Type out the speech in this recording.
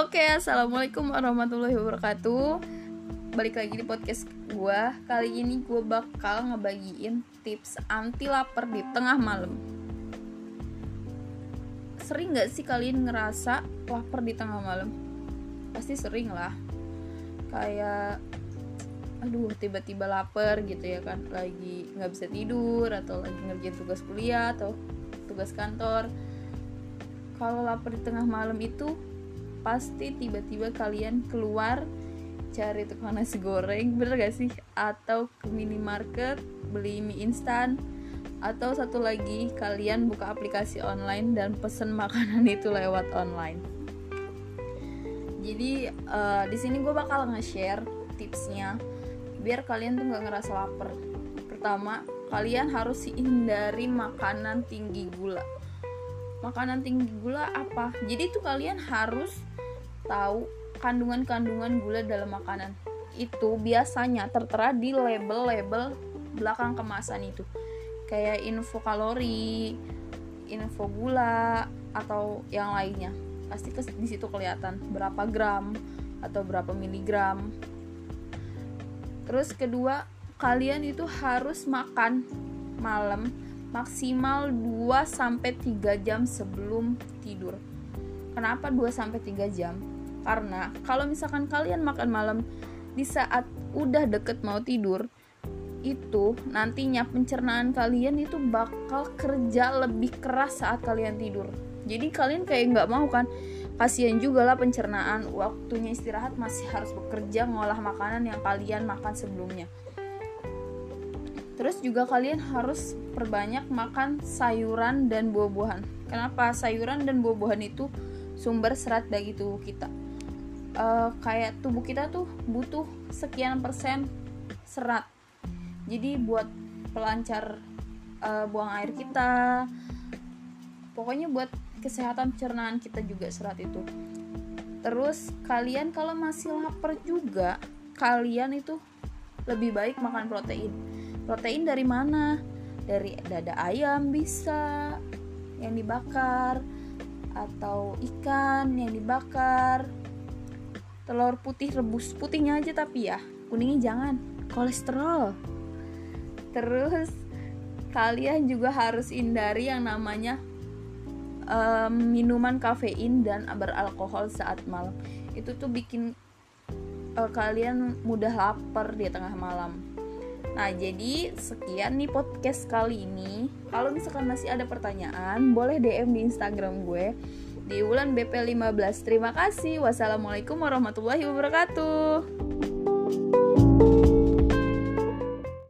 Oke, assalamualaikum warahmatullahi wabarakatuh. Balik lagi di podcast gue. Kali ini gue bakal ngebagiin tips anti lapar di tengah malam. Sering gak sih kalian ngerasa lapar di tengah malam? Pasti sering lah. Kayak aduh tiba-tiba lapar gitu ya kan lagi nggak bisa tidur atau lagi ngerjain tugas kuliah atau tugas kantor kalau lapar di tengah malam itu pasti tiba-tiba kalian keluar cari tukang nasi goreng bener gak sih? Atau ke minimarket beli mie instan atau satu lagi kalian buka aplikasi online dan pesen makanan itu lewat online. Jadi uh, di sini gue bakal nge-share tipsnya biar kalian tuh nggak ngerasa lapar. Pertama kalian harus hindari makanan tinggi gula makanan tinggi gula apa? Jadi tuh kalian harus tahu kandungan-kandungan gula dalam makanan. Itu biasanya tertera di label-label belakang kemasan itu. Kayak info kalori, info gula atau yang lainnya. Pasti di situ kelihatan berapa gram atau berapa miligram. Terus kedua, kalian itu harus makan malam maksimal 2 sampai 3 jam sebelum tidur. Kenapa 2 sampai 3 jam? Karena kalau misalkan kalian makan malam di saat udah deket mau tidur, itu nantinya pencernaan kalian itu bakal kerja lebih keras saat kalian tidur. Jadi kalian kayak nggak mau kan? Kasihan juga lah pencernaan, waktunya istirahat masih harus bekerja ngolah makanan yang kalian makan sebelumnya. Terus juga kalian harus perbanyak makan sayuran dan buah-buahan. Kenapa? Sayuran dan buah-buahan itu sumber serat bagi tubuh kita uh, kayak tubuh kita tuh butuh sekian persen serat jadi buat pelancar uh, buang air kita pokoknya buat kesehatan pencernaan kita juga serat itu terus kalian kalau masih lapar juga kalian itu lebih baik makan protein protein dari mana? Dari dada ayam bisa yang dibakar atau ikan yang dibakar. Telur putih rebus putihnya aja tapi ya kuningnya jangan. Kolesterol. Terus kalian juga harus hindari yang namanya um, minuman kafein dan beralkohol saat malam. Itu tuh bikin uh, kalian mudah lapar di tengah malam Nah, jadi sekian nih podcast kali ini. Kalau misalkan masih ada pertanyaan, boleh DM di Instagram gue di bulan BP15. Terima kasih. Wassalamualaikum warahmatullahi wabarakatuh.